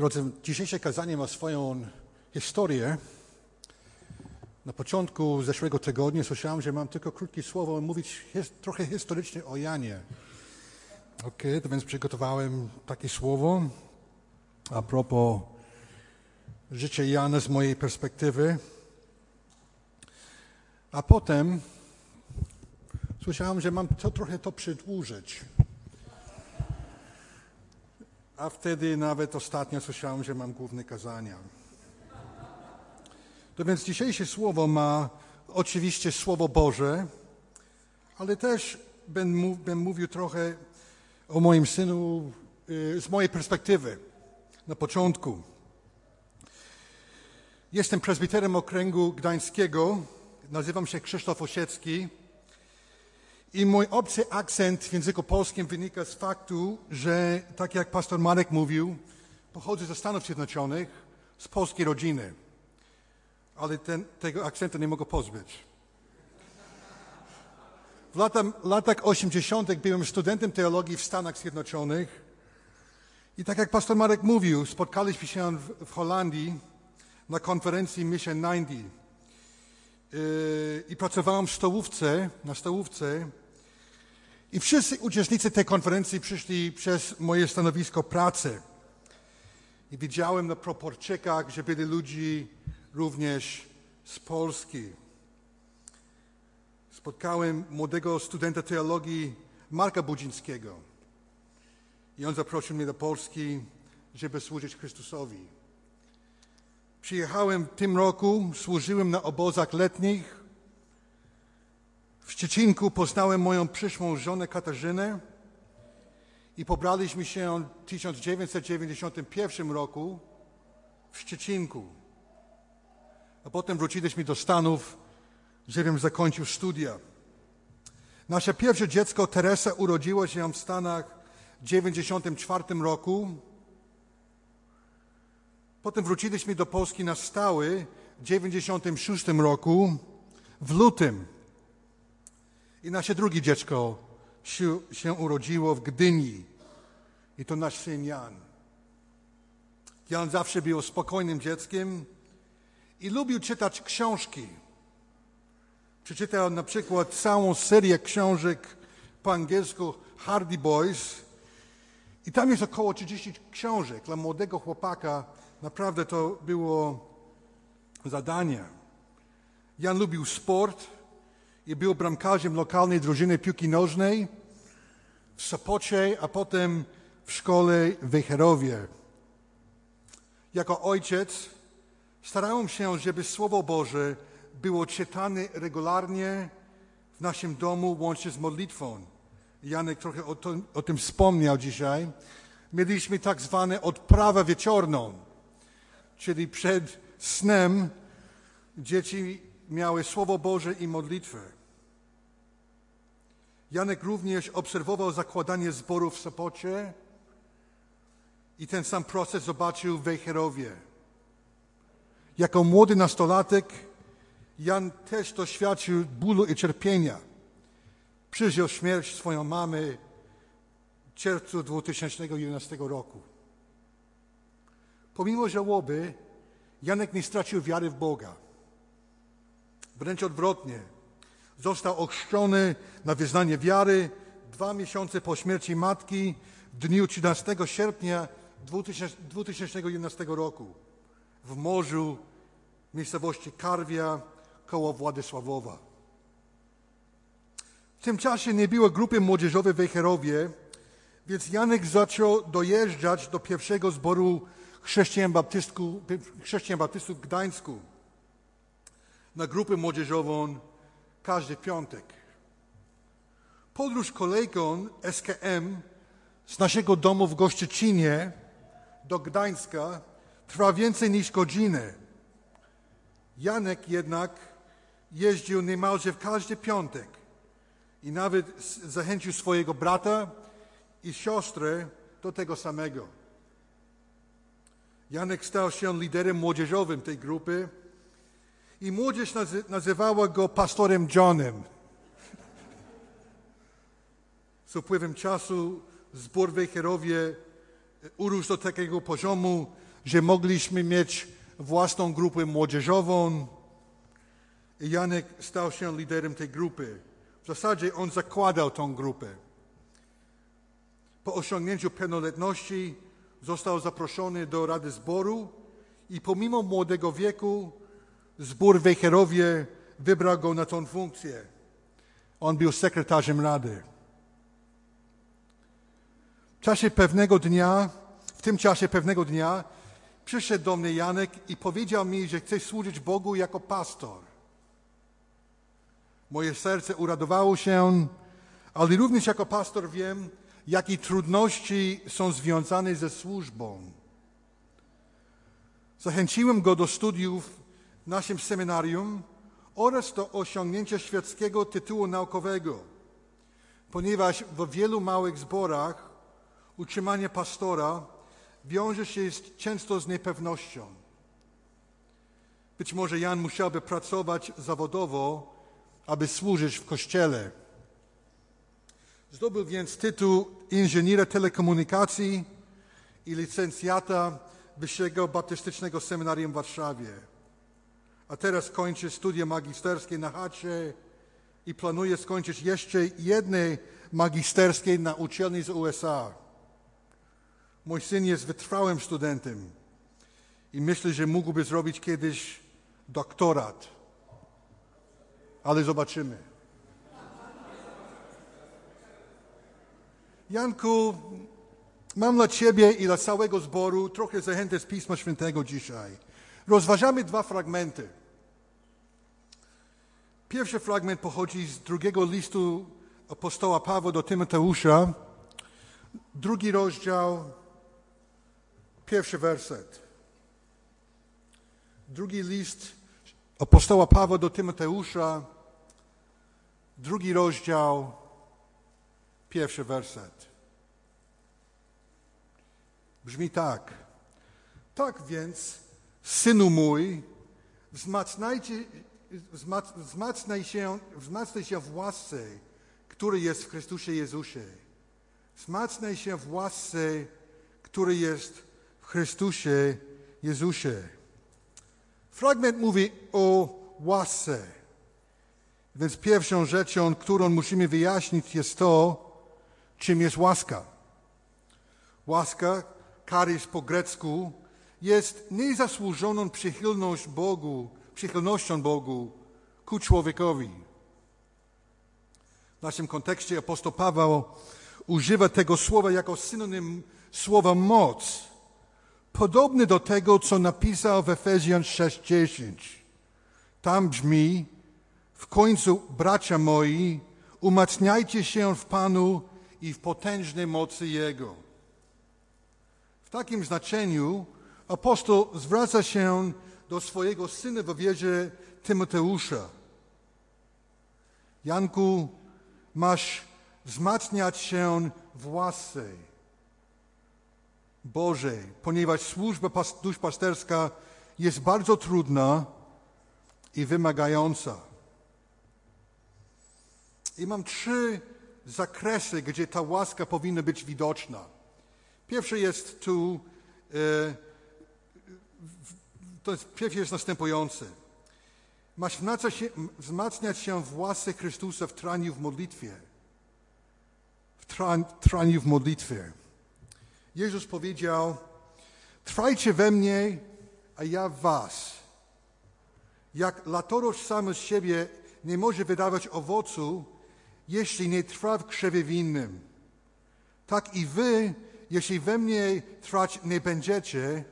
Drodzy, dzisiejsze kazanie ma swoją historię. Na początku zeszłego tygodnia słyszałem, że mam tylko krótkie słowo mówić trochę historycznie o Janie. Ok, to więc przygotowałem takie słowo a propos życia Jana z mojej perspektywy. A potem słyszałem, że mam to trochę to przedłużyć. A wtedy nawet ostatnio słyszałem, że mam główne kazania. To więc dzisiejsze słowo ma oczywiście Słowo Boże, ale też będę mówił trochę o moim synu y, z mojej perspektywy na początku. Jestem prezbiterem okręgu gdańskiego, nazywam się Krzysztof Osiecki i mój obcy akcent w języku polskim wynika z faktu, że tak jak pastor Marek mówił, pochodzę ze Stanów Zjednoczonych, z polskiej rodziny. Ale ten, tego akcentu nie mogę pozbyć. W lata, latach 80. byłem studentem teologii w Stanach Zjednoczonych i tak jak pastor Marek mówił, spotkaliśmy się w, w Holandii na konferencji Mission 90 yy, i pracowałem w stołówce, na stołówce i wszyscy uczestnicy tej konferencji przyszli przez moje stanowisko pracy. I widziałem na proporczykach, że byli ludzie również z Polski. Spotkałem młodego studenta teologii Marka Budzińskiego. I on zaprosił mnie do Polski, żeby służyć Chrystusowi. Przyjechałem w tym roku, służyłem na obozach letnich w Szczecinku poznałem moją przyszłą żonę Katarzynę i pobraliśmy się w 1991 roku w Szczecinku. A potem wróciliśmy do Stanów, żebym zakończył studia. Nasze pierwsze dziecko, Teresa, urodziło się w Stanach w 1994 roku. Potem wróciliśmy do Polski na stałe w 1996 roku, w lutym i nasze drugie dziecko się, urodziło w Gdyni. I to nasz syn Jan. Jan zawsze był spokojnym dzieckiem i lubił czytać książki. Przeczytał na przykład całą serię książek po angielsku Hardy Boys. I tam jest około 30 książek. Dla młodego chłopaka naprawdę to było zadanie. Jan lubił sport i był bramkarzem lokalnej drużyny piłki nożnej w Sopocie, a potem w szkole w Wejherowie. Jako ojciec starałem się, żeby Słowo Boże było czytane regularnie w naszym domu, łącznie z modlitwą. Janek trochę o, to, o tym wspomniał dzisiaj. Mieliśmy tak zwane odprawę wieczorną, czyli przed snem dzieci miały Słowo Boże i modlitwę. Janek również obserwował zakładanie zborów w Sopocie i ten sam proces zobaczył w Wejherowie. Jako młody nastolatek Jan też doświadczył bólu i cierpienia. Przeżył śmierć swojej mamy w czerwcu 2011 roku. Pomimo żałoby, Janek nie stracił wiary w Boga. Wręcz odwrotnie. Został ochrzczony na wyznanie wiary dwa miesiące po śmierci matki w dniu 13 sierpnia 2011 roku w morzu miejscowości Karwia koło Władysławowa. W tym czasie nie było grupy młodzieżowej w Wejherowie, więc Janek zaczął dojeżdżać do pierwszego zboru chrześcijan, chrześcijan baptystów w Gdańsku na grupę młodzieżową każdy piątek. Podróż kolejką SKM z naszego domu w Gościecinie do Gdańska trwa więcej niż godzinę. Janek jednak jeździł niemalże w każdy piątek i nawet zachęcił swojego brata i siostrę do tego samego. Janek stał się liderem młodzieżowym tej grupy i młodzież nazywała go pastorem Johnem. Z upływem czasu zbór Wejherowie urósł do takiego poziomu, że mogliśmy mieć własną grupę młodzieżową. I Janek stał się liderem tej grupy. W zasadzie on zakładał tą grupę. Po osiągnięciu pełnoletności został zaproszony do Rady Zboru i pomimo młodego wieku zbór Wejherowie wybrał go na tą funkcję. On był sekretarzem Rady. W czasie pewnego dnia, w tym czasie pewnego dnia przyszedł do mnie Janek i powiedział mi, że chce służyć Bogu jako pastor. Moje serce uradowało się, ale również jako pastor wiem, jakie trudności są związane ze służbą. Zachęciłem go do studiów w naszym seminarium oraz do osiągnięcia świeckiego tytułu naukowego, ponieważ w wielu małych zborach utrzymanie pastora wiąże się często z niepewnością. Być może Jan musiałby pracować zawodowo, aby służyć w kościele. Zdobył więc tytuł inżyniera telekomunikacji i licencjata Wyższego Baptystycznego Seminarium w Warszawie. A teraz kończy studia magisterskie na Hacie i planuje skończyć jeszcze jednej magisterskiej na uczelni z USA. Mój syn jest wytrwałym studentem i myślę, że mógłby zrobić kiedyś doktorat. Ale zobaczymy. Janku, mam dla Ciebie i dla całego zboru trochę zachętę z Pisma Świętego dzisiaj. Rozważamy dwa fragmenty. Pierwszy fragment pochodzi z drugiego listu apostoła Pawła do Tymoteusza, drugi rozdział, pierwszy werset. Drugi list apostoła Pawła do Tymoteusza, drugi rozdział, pierwszy werset. Brzmi tak. Tak więc, synu mój, wzmacnajcie, wzmacnaj, się, wzmacnaj się w łasce, który jest w Chrystusie Jezusie. Wzmacnaj się w łasce, który jest w Chrystusie Jezusie. Fragment mówi o łasce. Więc pierwszą rzeczą, którą musimy wyjaśnić, jest to, czym jest łaska. Łaska, charis po grecku, jest niezasłużoną przychylność Bogu, przychylnością Bogu ku człowiekowi. W naszym kontekście apostoł Paweł używa tego słowa jako synonim słowa moc, podobny do tego, co napisał w Efezjan 6:10. Tam brzmi: W końcu, bracia moi, umacniajcie się w Panu i w potężnej mocy Jego. W takim znaczeniu apostoł zwraca się do swojego syna w wierze Tymoteusza. Janku, masz wzmacniać się w łasce Bożej, ponieważ służba duszpasterska jest bardzo trudna i wymagająca. I mam trzy zakresy, gdzie ta łaska powinna być widoczna. Pierwszy jest tu, e, to jest, pierwszy jest następujący. Masz się, wzmacniać się w łasce Chrystusa w traniu w modlitwie. W tran, traniu w modlitwie. Jezus powiedział, trwajcie we mnie, a ja w was. Jak latorość sam z siebie nie może wydawać owocu, jeśli nie trwa w krzewie winnym. Tak i wy, jeśli we mnie trwać nie będziecie,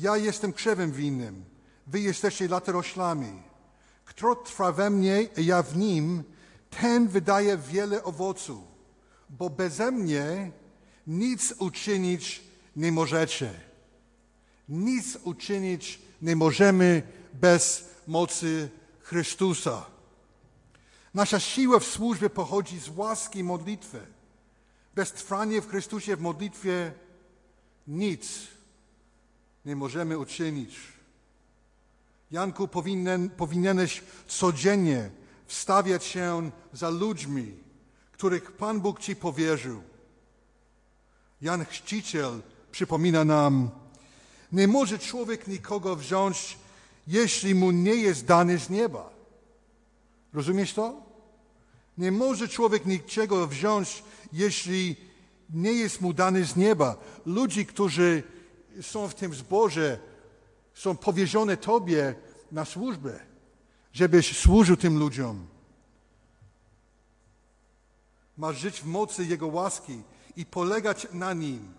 ja jestem krzewem winnym, wy jesteście latoroślami. Kto trwa we mnie, ja w nim, ten wydaje wiele owocu, bo beze mnie nic uczynić nie możecie. Nic uczynić nie możemy bez mocy Chrystusa. Nasza siła w służbie pochodzi z łaski modlitwy. Bez trwania w Chrystusie w modlitwie nic nie możemy uczynić. Janku, powinien, powinieneś codziennie wstawiać się za ludźmi, których Pan Bóg Ci powierzył. Jan Chrzciciel przypomina nam, Nie może człowiek nikogo wziąć, jeśli mu nie jest dany z nieba. Rozumiesz to? Nie może człowiek niczego wziąć, jeśli nie jest mu dany z nieba. Ludzi, którzy są w tym zborze, są powierzone Tobie na służbę, żebyś służył tym ludziom. Masz żyć w mocy Jego łaski i polegać na Nim,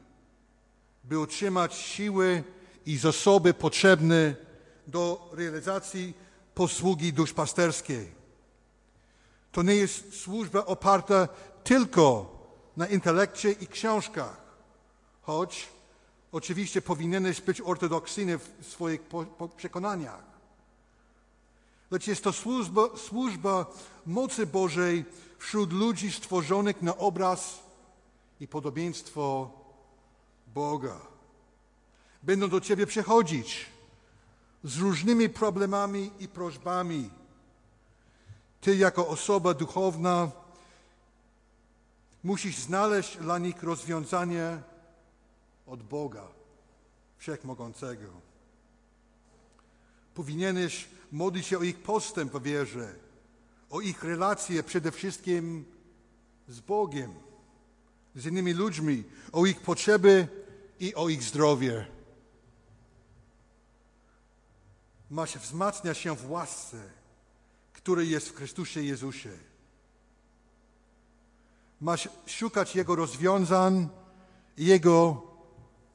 by otrzymać siły i zasoby potrzebne do realizacji posługi duszpasterskiej. To nie jest służba oparta tylko na intelekcie i książkach, choć oczywiście powinieneś być ortodoksyjny w swoich przekonaniach. Lecz jest to służba, służba mocy Bożej wśród ludzi stworzonych na obraz i podobieństwo Boga. Będą do Ciebie przechodzić z różnymi problemami i prośbami. Ty, jako osoba duchowna, musisz znaleźć dla nich rozwiązanie od Boga Wszechmogącego. Powinieneś modlić się o ich postęp w wierze, o ich relacje przede wszystkim z Bogiem, z innymi ludźmi, o ich potrzeby i o ich zdrowie. Masz wzmacniać się w łasce, który jest w Chrystusie Jezusie. Masz szukać Jego rozwiązań Jego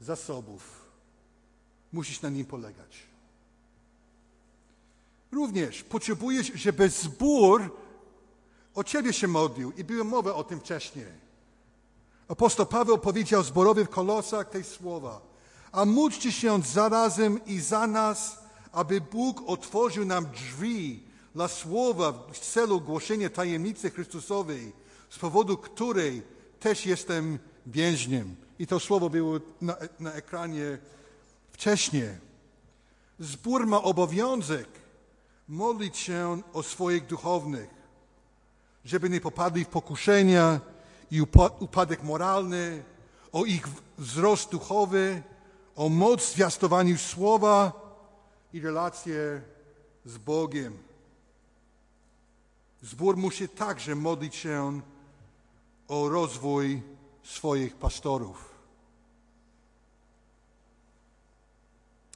zasobów. Musisz na nim polegać. Również potrzebujesz, żeby zbór o Ciebie się modlił i była mowa o tym wcześniej. Apostoł Paweł powiedział zborowi w Kolosach te słowa. A módlcie się zarazem i za nas, aby Bóg otworzył nam drzwi dla słowa w celu głoszenia tajemnicy Chrystusowej, z powodu której też jestem więźniem. I to słowo było na, na ekranie wcześniej. Zbór ma obowiązek modlić się o swoich duchownych, żeby nie popadli w pokuszenia i upadek moralny, o ich wzrost duchowy, o moc zwiastowaniu słowa i relacje z Bogiem. Zbór musi także modlić się o rozwój swoich pastorów.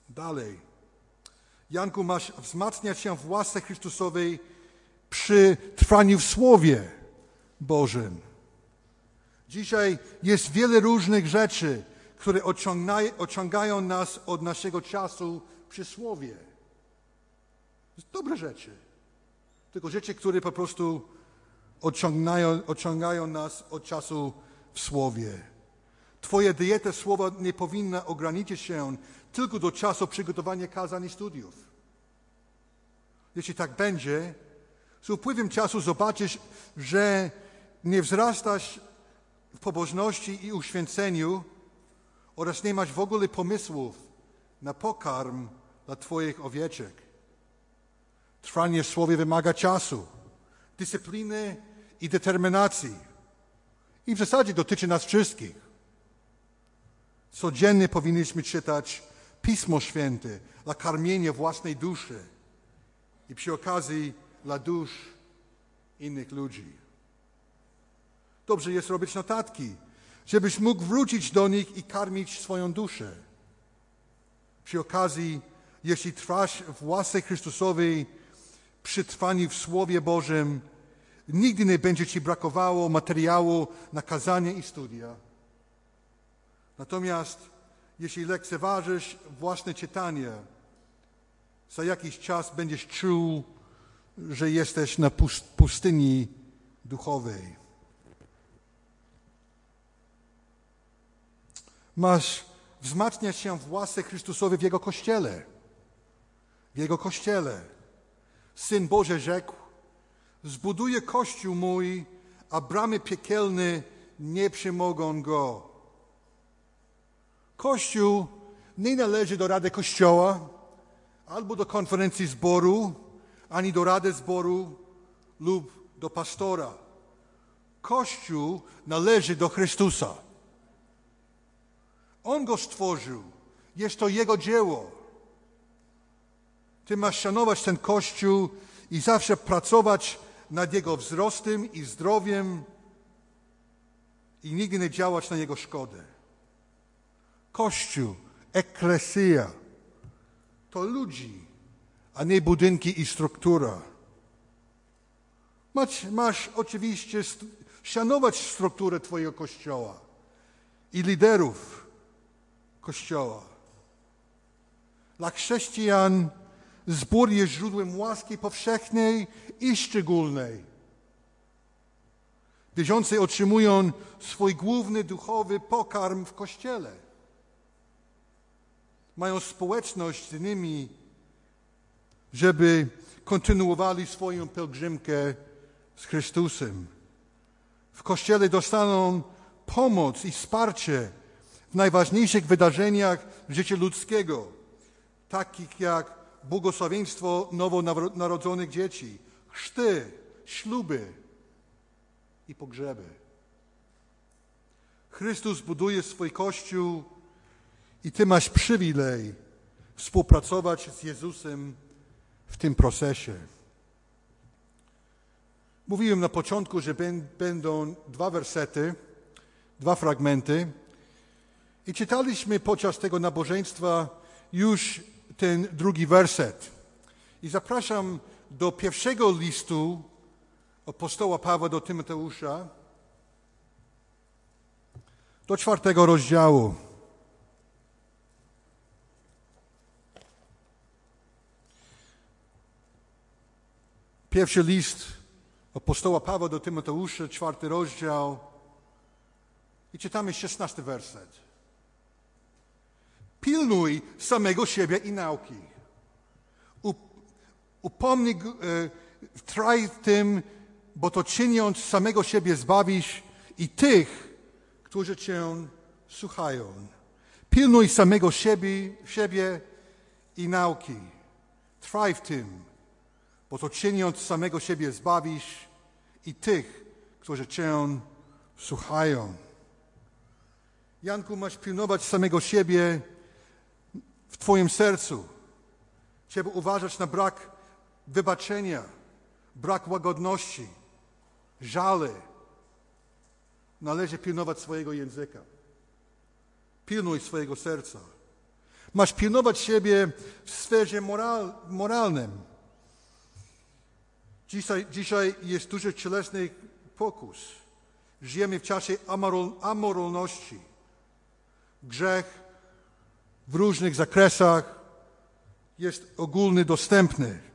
Dalej. Janku, masz wzmacniać się w łasce Chrystusowej przy trwaniu w Słowie Bożym. Dzisiaj jest wiele różnych rzeczy, które ociągają nas od naszego czasu przy Słowie. Dobre rzeczy tylko rzeczy, które po prostu odciągają, odciągają nas od czasu w Słowie. Twoja dieta Słowa nie powinna ograniczyć się tylko do czasu przygotowania kazań i studiów. Jeśli tak będzie, z upływem czasu zobaczysz, że nie wzrastasz w pobożności i uświęceniu oraz nie masz w ogóle pomysłów na pokarm dla Twoich owieczek. Trwanie w Słowie wymaga czasu, dyscypliny i determinacji. I w zasadzie dotyczy nas wszystkich. Codziennie powinniśmy czytać Pismo Święte dla karmienia własnej duszy i przy okazji dla dusz innych ludzi. Dobrze jest robić notatki, żebyś mógł wrócić do nich i karmić swoją duszę. Przy okazji, jeśli trwasz w łasce Chrystusowej, przy trwaniu w Słowie Bożym nigdy nie będzie Ci brakowało materiału na kazanie i studia. Natomiast jeśli lekceważysz własne czytanie, za jakiś czas będziesz czuł, że jesteś na pustyni duchowej. Masz wzmacniać się w łasce Chrystusowej w Jego Kościele. W Jego Kościele. Syn Boże rzekł, zbuduję Kościół mój, a bramy piekielne nie przemogą go. Kościół nie należy do Rady Kościoła, albo do konferencji zboru, ani do Rady Zboru lub do pastora. Kościół należy do Chrystusa. On go stworzył Jest to Jego dzieło. Ty masz szanować ten Kościół i zawsze pracować nad Jego wzrostem i zdrowiem i nigdy nie działać na Jego szkodę. Kościół, eklesia, to ludzi, a nie budynki i struktura. Masz, masz oczywiście szanować strukturę Twojego Kościoła i liderów Kościoła. Dla chrześcijan zbór jest źródłem łaski powszechnej i szczególnej. Wierzący otrzymują swój główny duchowy pokarm w Kościele. Mają społeczność z innymi, żeby kontynuowali swoją pielgrzymkę z Chrystusem. W Kościele dostaną pomoc i wsparcie w najważniejszych wydarzeniach życia ludzkiego, takich jak błogosławieństwo nowonarodzonych dzieci, chrzty, śluby i pogrzeby. Chrystus buduje swój Kościół i Ty masz przywilej współpracować z Jezusem w tym procesie. Mówiłem na początku, że będą dwa wersety, dwa fragmenty. I czytaliśmy podczas tego nabożeństwa już ten drugi werset. I zapraszam do pierwszego listu apostoła Pawła do Tymoteusza, do czwartego rozdziału. Pierwszy list apostoła Pawła do Tymoteusza, czwarty rozdział i czytamy szesnasty werset. Pilnuj samego siebie i nauki. Upomnij, e, traj w tym, bo to czyniąc samego siebie zbawisz i tych, którzy cię słuchają. Pilnuj samego siebie, siebie i nauki. Trwaj w tym, bo to czyniąc samego siebie zbawisz i tych, którzy Cię słuchają. Janku, masz pilnować samego siebie w Twoim sercu. Trzeba uważać na brak wybaczenia, brak łagodności, żale. Należy pilnować swojego języka. Pilnuj swojego serca. Masz pilnować siebie w sferze moral, moralnym Dzisiaj, dzisiaj jest dużo cielesnych pokus. Żyjemy w czasie amoralności. Grzech w różnych zakresach jest ogólny dostępny.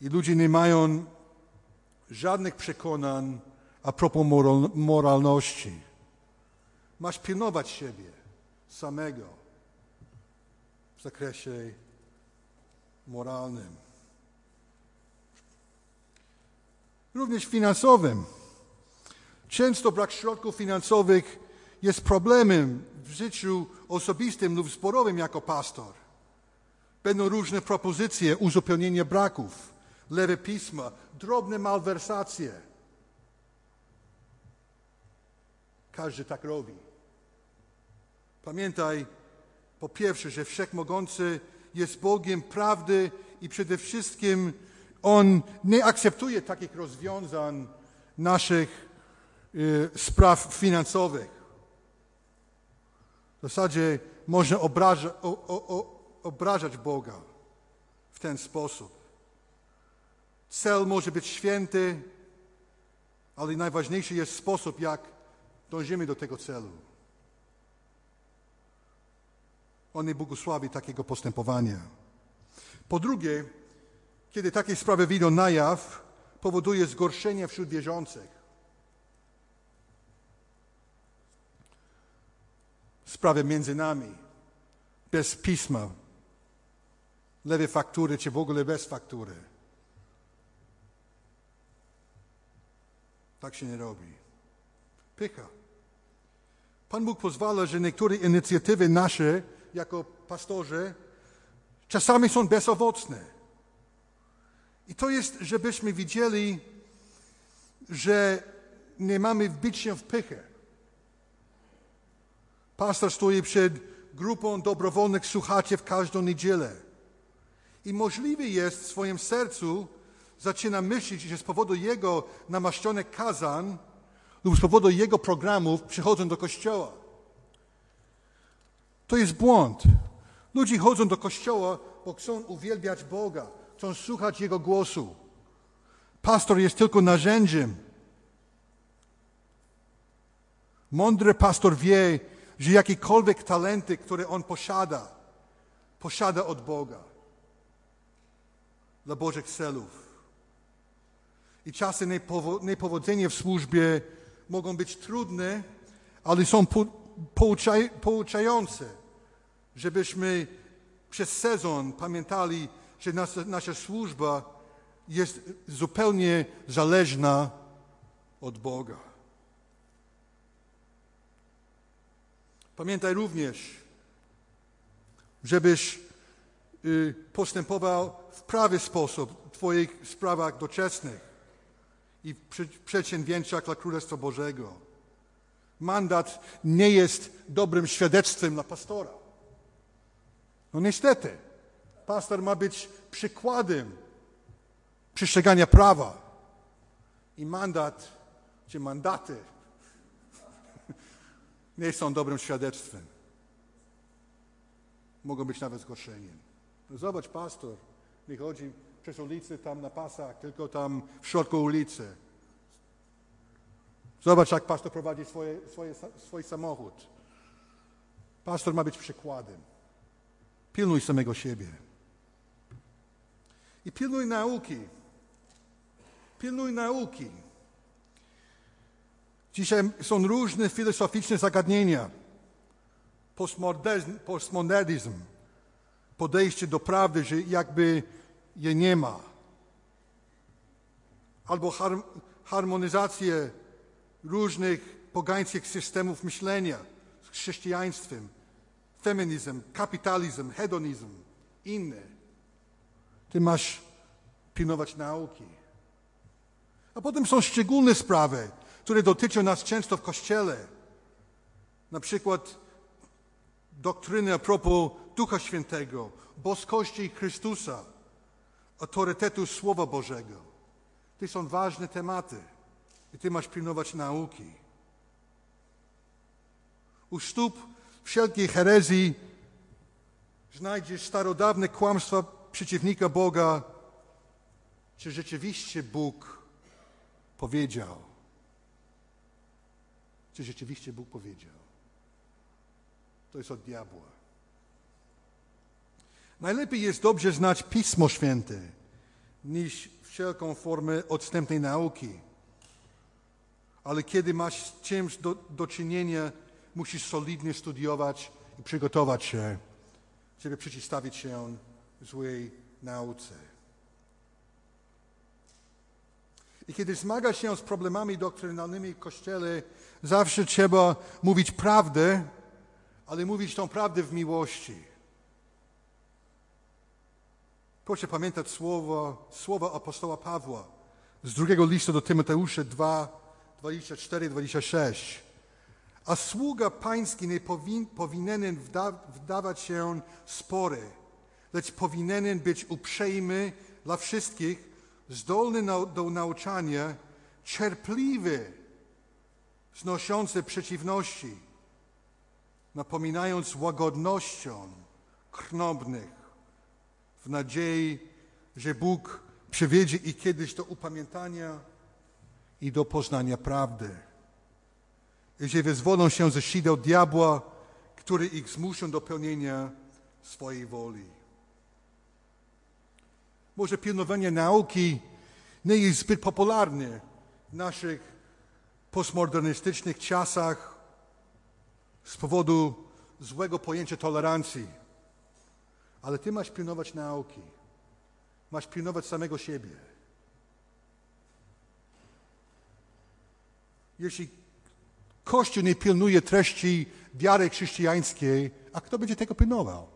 I ludzie nie mają żadnych przekonań a propos moralności. Masz pilnować siebie samego w zakresie moralnym. również finansowym. Często brak środków finansowych jest problemem w życiu osobistym lub zborowym jako pastor. Będą różne propozycje uzupełnienia braków, lewe pisma, drobne malwersacje. Każdy tak robi. Pamiętaj, po pierwsze, że Wszechmogący jest Bogiem prawdy i przede wszystkim on nie akceptuje takich rozwiązań naszych y, spraw finansowych. W zasadzie można obraża, o, o, obrażać Boga w ten sposób. Cel może być święty, ale najważniejszy jest sposób, jak dążymy do tego celu. On nie błogosławi takiego postępowania. Po drugie, kiedy takie sprawy wyjdą na jaw, powoduje zgorszenie wśród wierzących. Sprawy między nami, bez pisma, lewej faktury, czy w ogóle bez faktury. Tak się nie robi. Pycha. Pan Bóg pozwala, że niektóre inicjatywy nasze, jako pastorzy, czasami są bezowocne. I to jest, żebyśmy widzieli, że nie mamy wbić się w pychę. Pastor stoi przed grupą dobrowolnych słuchaczy w każdą niedzielę. I możliwe jest w swoim sercu zaczyna myśleć, że z powodu jego namaszczonych kazań lub z powodu jego programów przychodzą do kościoła. To jest błąd. Ludzie chodzą do kościoła, bo chcą uwielbiać Boga, chcą słuchać Jego głosu. Pastor jest tylko narzędziem. Mądry pastor wie, że jakiekolwiek talenty, które on posiada, posiada od Boga dla Bożych celów. I czasy niepowodzenia w służbie mogą być trudne, ale są pouczające, żebyśmy przez sezon pamiętali, że nasza, nasza służba jest zupełnie zależna od Boga. Pamiętaj również, żebyś y, postępował w prawy sposób w Twoich sprawach doczesnych i w dla Królestwa Bożego. Mandat nie jest dobrym świadectwem dla pastora. No niestety, pastor ma być przykładem przestrzegania prawa. I mandat, czy mandaty nie są dobrym świadectwem. Mogą być nawet zgorszeniem. No zobacz, pastor nie chodzi przez ulicę tam na pasach, tylko tam w środku ulicy. Zobacz, jak pastor prowadzi swoje, swoje, swój samochód. Pastor ma być przykładem. Pilnuj samego siebie. I pilnuj nauki. Pilnuj nauki. Dzisiaj są różne filozoficzne zagadnienia. Postmodernizm, postmodernizm podejście do prawdy, że jakby je nie ma. Albo harmonizację różnych pogańskich systemów myślenia z chrześcijaństwem, feminizm, kapitalizm, hedonizm, inne. Ty masz pilnować nauki. A potem są szczególne sprawy, które dotyczą nas często w Kościele. Na przykład doktryny a propos Ducha Świętego, boskości Chrystusa, autorytetu Słowa Bożego. To są ważne tematy i Ty masz pilnować nauki. U stóp wszelkiej herezji znajdziesz starodawne kłamstwa przeciwnika Boga, czy rzeczywiście Bóg powiedział. Czy rzeczywiście Bóg powiedział. To jest od diabła. Najlepiej jest dobrze znać Pismo Święte niż wszelką formę odstępnej nauki. Ale kiedy masz z czymś do, do czynienia, musisz solidnie studiować i przygotować się, żeby przeciwstawić się złej nauce. I kiedy zmagasz się z problemami doktrynalnymi w Kościele, zawsze trzeba mówić prawdę, ale mówić tą prawdę w miłości. Proszę pamiętać słowa, apostoła Pawła z drugiego listu do Tymoteusza 2, 24-26. A sługa pański nie powin, powinien wda, wdawać się spory, lecz powinien być uprzejmy dla wszystkich, zdolny na, do nauczania, cierpliwy, znoszący przeciwności, napominając łagodnością krnobnych, w nadziei, że Bóg przywiedzie ich kiedyś do upamiętania i do poznania prawdy. I że wyzwolą się ze sideł diabła, który ich zmuszą do pełnienia swojej woli. Może pilnowanie nauki nie jest zbyt popularne w naszych postmodernistycznych czasach z powodu złego pojęcia tolerancji. Ale ty masz pilnować nauki. Masz pilnować samego siebie. Jeśli Kościół nie pilnuje treści wiary chrześcijańskiej, a kto będzie tego pilnował?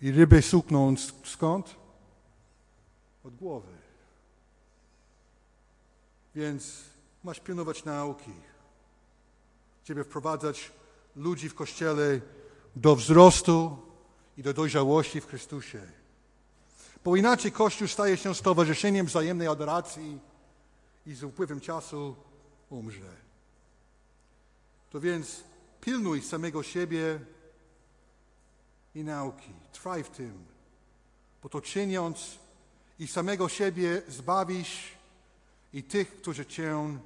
I ryby sukną skąd? Od głowy. Więc masz pilnować nauki, żeby wprowadzać ludzi w Kościele do wzrostu i do dojrzałości w Chrystusie. Bo inaczej Kościół staje się stowarzyszeniem wzajemnej adoracji i z upływem czasu umrze. To więc pilnuj samego siebie i nauki. Trwaj w tym, bo to czyniąc i samego siebie zbawisz i tych, którzy Cię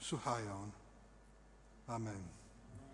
słuchają. Amen.